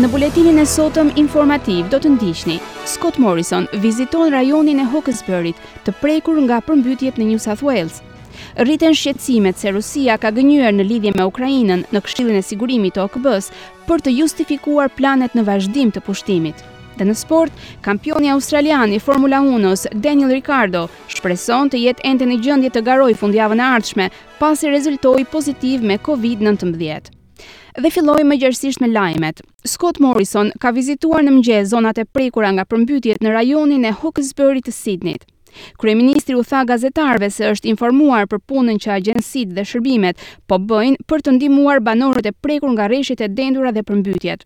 Në buletinin e sotëm informativ do të ndiqni Scott Morrison viziton rajonin e Hawkesbury-t, të prekur nga përmbytjet në New South Wales. Rriten shqetësimet se Rusia ka gënjyer në lidhje me Ukrainën në Këshillin e Sigurimit të OKB-s për të justifikuar planet në vazhdim të pushtimit. Dhe në sport, kampioni australian i Formula Uno-s, Daniel Ricciardo, shpreson të jetë ende në gjendje të garojë fundjavën e ardhshme, pasi rezultoi pozitiv me Covid nëntëmbëdhjetë. Dhe fillojmë më gjerësisht me lajmet. Scott Morrison ka vizituar në mëngjes zonat e prekura nga përmbytjet në rajonin e Hawkesbury të Sidnit. Kryeministri u tha gazetarëve se është informuar për punën që agjensitë dhe shërbimet po bëjnë për të ndihmuar banorët e prekur nga reshjet e dendura dhe përmbytjet.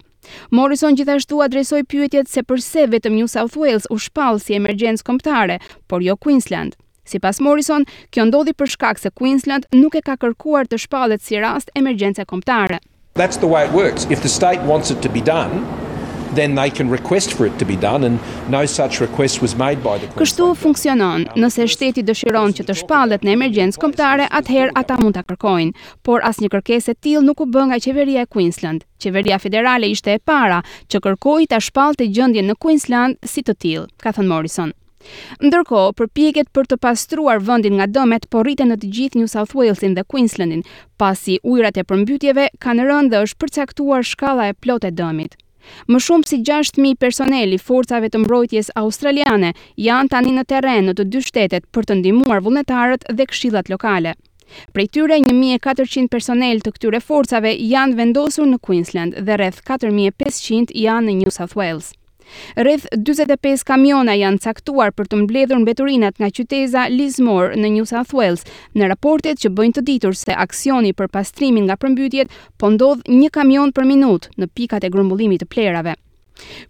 Morrison gjithashtu adresoi pyetjet se përse vetëm New South Wales u shpall si emergjencë kombëtare, por jo Queensland. Sipas Morrison, kjo ndodhi për shkak se Queensland nuk e ka kërkuar të shpallet si rast emergjence kombëtare. That's the way it works. If the state wants it to be done, then they can request for it to be done and no such request was made by the Queensland. Kështu funksionon. Nëse shteti dëshiron që të shpallet në emergjencë kombëtare, atëherë ata mund ta kërkojnë, por asnjë kërkesë e tillë nuk u bë nga qeveria e Queensland. Qeveria federale ishte e para që kërkoi ta shpallte gjendjen në Queensland si të tillë, ka thënë Morrison. Ndërkohë, përpjekjet për të pastruar vendin nga dëmet po rriten në të gjithë New South Wales-in dhe Queensland-in, pasi ujërat e përmbytjeve kanë rënë dhe është përcaktuar shkalla e plotë e dëmit. Më shumë se gjashtë mijë personel i Forcave të Mbrojtjes Australiane janë tani në terren në të dy shtetet për të ndihmuar vullnetarët dhe këshillat lokale. Prej tyre, një mijë e katërqind personel të këtyre forcave janë vendosur në Queensland dhe rreth katër mijë e pesëqind janë në New South Wales. Rreth dyzet e pesë kamiona janë caktuar për të mbledhur mbeturinat nga qyteza Lismore në New South Wales, në raportet që bëjnë të ditur se aksioni për pastrimin nga përmbytjet po ndodh një kamion për minutë në pikat e grumbullimit të plerave.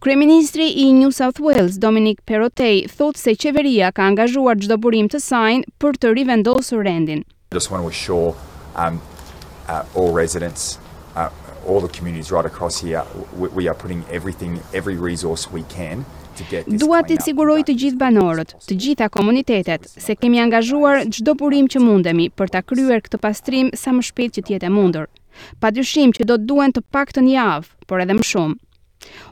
Kryeministri i New South Wales, Dominic Perrottet, thotë se qeveria ka angazhuar çdo burim të sajn për të rivendosur rendin. Just want to assure um, uh, all residents, uh, all the communities right across here, we, we are putting everything, every resource we can Dua të siguroj të gjithë banorët, të gjitha komunitetet, se kemi angazhuar çdo burim që mundemi për ta kryer këtë pastrim sa më shpejt që të jetë e mundur. Padyshim që do të duhen të paktën javë, por edhe më shumë.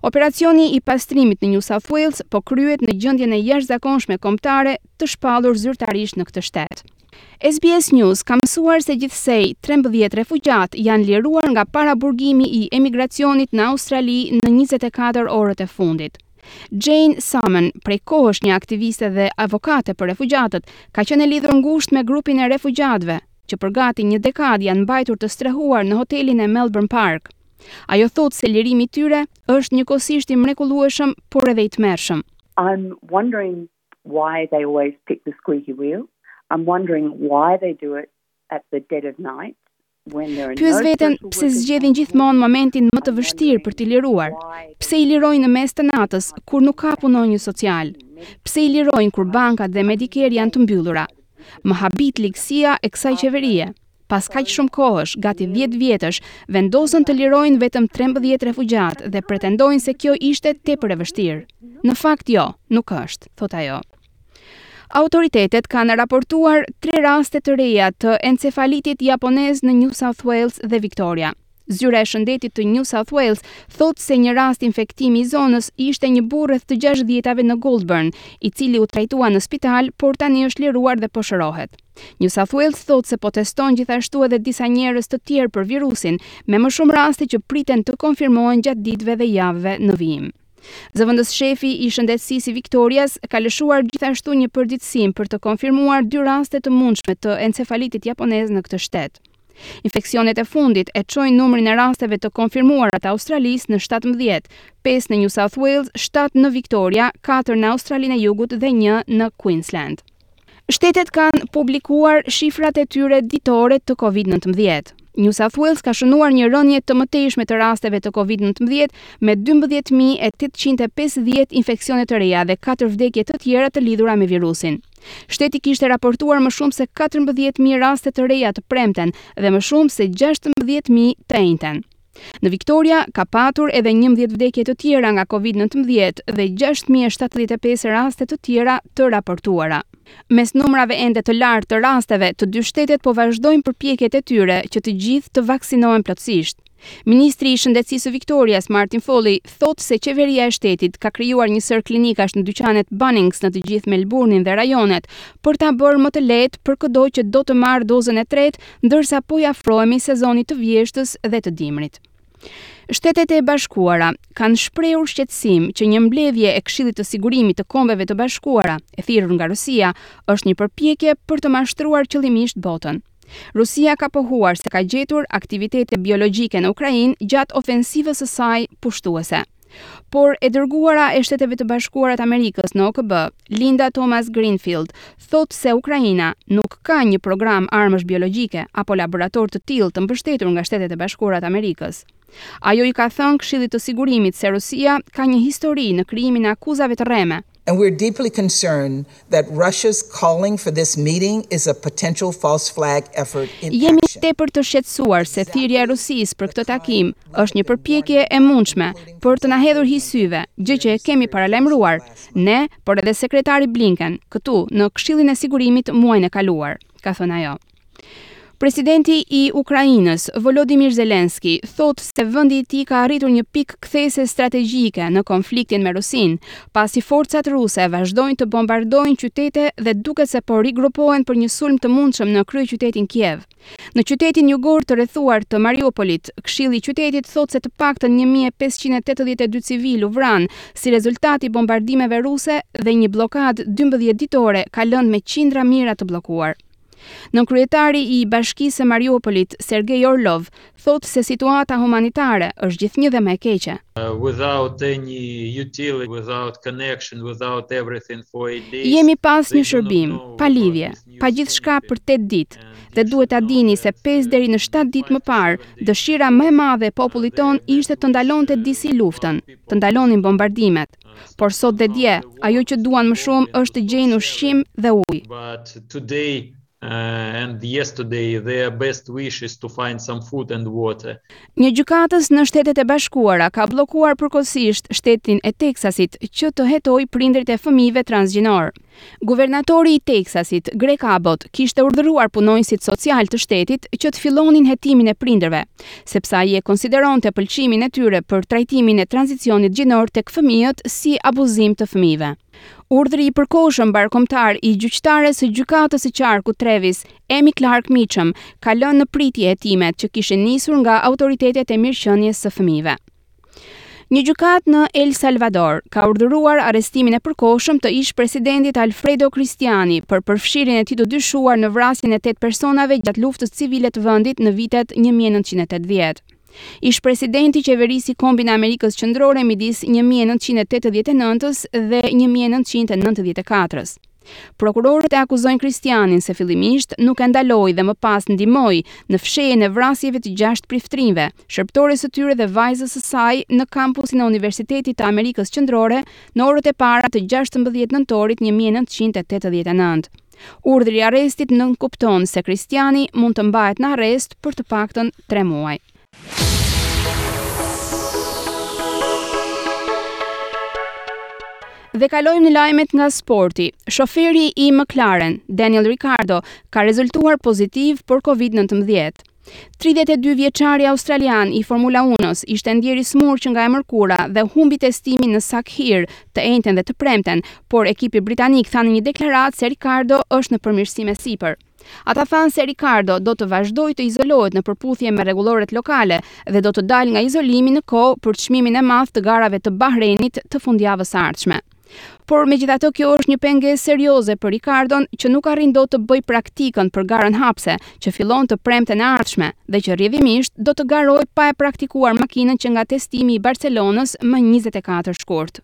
Operacioni i pastrimit në New South Wales po kryhet në gjendjen e jashtëzakonshme kombëtare të shpallur zyrtarisht në këtë shtet. SBS News ka mësuar se gjithsej 13 refugjatë janë liruar nga paraburgimi i emigracionit në Australi në 24 orët e fundit. Jane Salmon, prej kohësh një aktiviste dhe avokate për refugjatët, ka qenë e lidhur ngushtë me grupin e refugjatëve, që për gati një dekadë janë mbajtur të strehuar në hotelin e Melbourne Park. Ajo thotë se lirimi i tyre është njëkohësisht i mrekullueshëm, por edhe i tmerrshëm. I'm wondering why they always pick the squeaky wheel. I'm wondering why they do it at the dead of night. Pyes veten pse zgjedhin gjithmonë momentin më të vështirë për t'i liruar. Pse i lirojnë në mes të natës kur nuk ka punonjës social? Pse i lirojnë kur bankat dhe Medicare janë të mbyllura? Më habit ligësia e kësaj qeverie. Pas kaq shumë kohësh, gati dhjetë vjetësh, vendosën të lirojnë vetëm trembëdhjetë refugjatë dhe pretendojnë se kjo ishte tepër e vështirë. Në fakt jo, nuk është, thotë ajo. Autoritetet kanë raportuar tre raste të reja të encefalitit japonez në New South Wales dhe Victoria. Zyra e Shëndetit të New South Wales thotë se një rast infektimi i zonës ishte një burrë rreth të gjashtëdhjetave në Goulburn, i cili u trajtua në spital, por tani është liruar dhe po shërohet. New South Wales thotë se po teston gjithashtu edhe disa njerëz të tjerë për virusin, me më shumë raste që priten të konfirmohen gjatë ditëve dhe javëve në vijim. Zëvendësshefi i Shëndetësisë i Victorias ka lëshuar gjithashtu një përditësim për të konfirmuar dy raste të mundshme të encefalitit japonez në këtë shtet. Infeksionet e fundit e çojnë numrin e rasteve të konfirmuara të Australisë në shtatëmbëdhjetë, pesë në New South Wales, shtatë në Victoria, katër në Australinë e Jugut dhe një në Queensland. Shtetet kanë publikuar shifrat e tyre ditore të Covid nëntëmbëdhjetë. New South Wales ka shënuar një rënie të mëtejshme të rasteve të Covid nëntëmbëdhjetë me dymbëdhjetë mijë e tetëqind e pesëdhjetë infeksione të reja dhe katër vdekje të tjera të lidhura me virusin. Shteti kishte raportuar më shumë se katërmbëdhjetë mijë raste të reja të premten dhe më shumë se gjashtëmbëdhjetë mijë të enjten. Në Victoria ka patur edhe njëmbëdhjetë vdekje të tjera nga Covid nëntëmbëdhjetë dhe gjashtë mijë e shtatëdhjetë e pesë raste të tjera të raportuara. Mes numrave ende të lartë të rasteve, të dy shtetet po vazhdojnë përpjekjet e tyre që të gjithë të vaksinohen plotësisht. Ministri i Shëndetësisë së Viktorias, Martin Foley, thotë se qeveria e shtetit ka krijuar një sërë klinikash në dyqanet Bunnings në të gjithë Melburnin dhe rajonet, për ta bërë më të lehtë për këdo që do të marrë dozën e tretë, ndërsa po i afrohemi sezonit të vjeshtës dhe të dimrit. Shtetet e Bashkuara kanë shprehur shqetësim që një mbledhje e Këshillit të Sigurimit të Kombeve të Bashkuara, e thirrur nga Rusia, është një përpjekje për të mashtruar qëllimisht botën. Rusia ka pohuar se ka gjetur aktivitete biologjike në Ukrainë gjatë ofensivës së saj pushtuese. Por e dërguara e Shteteve të Bashkuara të Amerikës në OKB, Linda Thomas-Greenfield, thotë se Ukraina nuk ka një program armësh biologjike apo laborator të tillë të mbështetur nga Shtetet e Bashkuara të Amerikës. Ajo i ka thënë Këshillit të Sigurimit se Rusia ka një histori në krijimin e akuzave të rreme, And we're deeply concerned that Russia's calling for this meeting is a potential false flag effort in action. Jemi tepër të shqetësuar se thirrja e Rusisë për këtë takim është një përpjekje e mundshme për të na hedhur hi syve, gjë që e kemi paralajmëruar ne, por edhe sekretari Blinken këtu në Këshillin e Sigurimit muajin e kaluar, ka thënë ajo. Presidenti i Ukrainës, Volodymyr Zelensky, thotë se vendi i tij ka arritur një pikë kthese strategjike në konfliktin me Rusinë, pasi forcat ruse vazhdojnë të bombardojnë qytete dhe duket se po rigrupohen për një sulm të mundshëm në kryeqytetin Kiev. Në qytetin jugor të rrethuar të Mariupolit, këshilli i qytetit thotë se të paktën një mijë e pesëqind e tetëdhjetë e dy civilë u vranë si rezultat i bombardimeve ruse dhe një bllokadë dymbëdhjetë ditore ka lënë me qindra mijëra të bllokuar. Nënkryetari i Bashkisë së Mariupolit, Sergei Orlov, thotë se situata humanitare është gjithnjë dhe më e keqe. Jemi pa asnjë shërbim, pa lidhje, pa gjithçka për tetë ditë dhe duhet ta dini se pesë deri në shtatë ditë më parë dëshira më e madhe e popullit tonë ishte të ndalonte disi luftën, të ndalonin bombardimet. Por sot dhe dje, ajo që duan më shumë është gjejnë ushqim dhe ujë. But today uh, and yesterday their best wish is to find some food and water. Një gjykatës në Shtetet e Bashkuara ka bllokuar përkohësisht shtetin e Teksasit që të hetojë prindërit e fëmijëve transgjinorë. Guvernatori i Teksasit, Greg Abbott, kishte urdhëruar punonjësit socialë të shtetit që të fillonin hetimin e prindërve, sepse ai e konsideronte pëlqimin e tyre për trajtimin e tranzicionit gjinor tek fëmijët si abuzim të fëmijëve. Urdhri i përkohshëm mbarëkombëtar i gjyqtares së Gjykatës së Qarkut Travis, Amy Clark Meacham, ka lënë në pritje hetimet që kishin nisur nga autoritetet e mirëqenies së fëmijëve. Një gjykatë në El Salvador ka urdhëruar arrestimin e përkohshëm të ish-presidentit Alfredo Cristiani për përfshirjen e tij të dyshuar në vrasjen e tetë personave gjatë luftës civile të vendit në vitet një mijë e nëntëqind e tetëdhjetë. Ish-presidenti qeverisi kombin e Amerikës Qendrore midis një mijë e nëntëqind e tetëdhjetë e nëntës dhe një mijë e nëntëqind e nëntëdhjetë e katrës. Prokurorët e akuzojnë Kristianin se fillimisht nuk e ndaloi dhe më pas ndihmoi në fshehjen e vrasjeve të gjashtë priftërinjve, shërbëtores së tyre dhe vajzës së saj në kampusin e Universitetit të Amerikës Qendrore në orët e para të gjashtëmbëdhjetë nëntorit një mijë e nëntëqind e tetëdhjetë e nëntë. Urdhri i arrestit nënkupton se Kristiani mund të mbahet në arrest për të paktën tre muaj. Dhe kalojmë në lajmet nga sporti. Shoferi i McLaren, Daniel Ricciardo, ka rezultuar pozitiv për COVID-19. 32 vjeçari australian i Formula 1-s ishte ndjerë i sëmurë që nga e mërkura dhe humbi testimin në Sakhir të enjten dhe të premten, por ekipi britanik tha në një deklaratë se Ricciardo është në përmirësim e sipër. Ata thanë se Ricciardo do të vazhdojë të izolohet në përputhje me rregulloret lokale dhe do të dalë nga izolimi në kohë për çmimin e madh të garave të Bahreinit të fundjavës së ardhshme. Por megjithatë kjo është një pengesë serioze për Ricciardon që nuk arrin dot të bëjë praktikën për garën hapëse që fillon të premten e ardhshme dhe që rrjedhimisht do të garojë pa e praktikuar makinën që nga testimi i Barcelonës më njëzet e katër shkurt.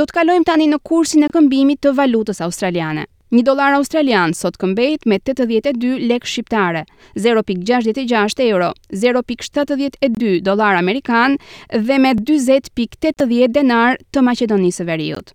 Do të kalojmë tani në kursin e këmbimit të valutës australiane. Një dollar australian sot këmbehet me 82 lekë shqiptare, 0.66 euro, 0.72 dollarë amerikanë dhe me 40.80 denarë të Maqedonisë së Veriut.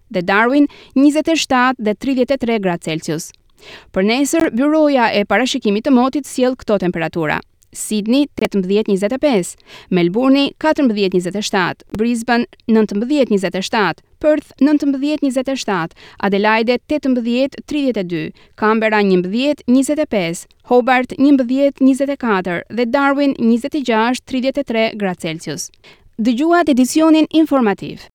dhe Darwin njëzet e shtatë dhe tridhjetë e tre gradë Celsius. Për nesër, Byroja e Parashikimit të Motit sjell këto temperatura. Sidni tetëmbëdhjetë njëzet e pesë, Melburn katërmbëdhjetë njëzet e shtatë, Brisban nëntëmbëdhjetë njëzet e shtatë, Perth nëntëmbëdhjetë njëzet e shtatë, Adelaide tetëmbëdhjetë tridhjetë e dy, Kanberra njëmbëdhjetë njëzet e pesë, Hobart njëmbëdhjetë njëzet e katër dhe Darwin njëzet e gjashtë tridhjetë e tre gradë Celsius. Dëgjuat edicionin informativ.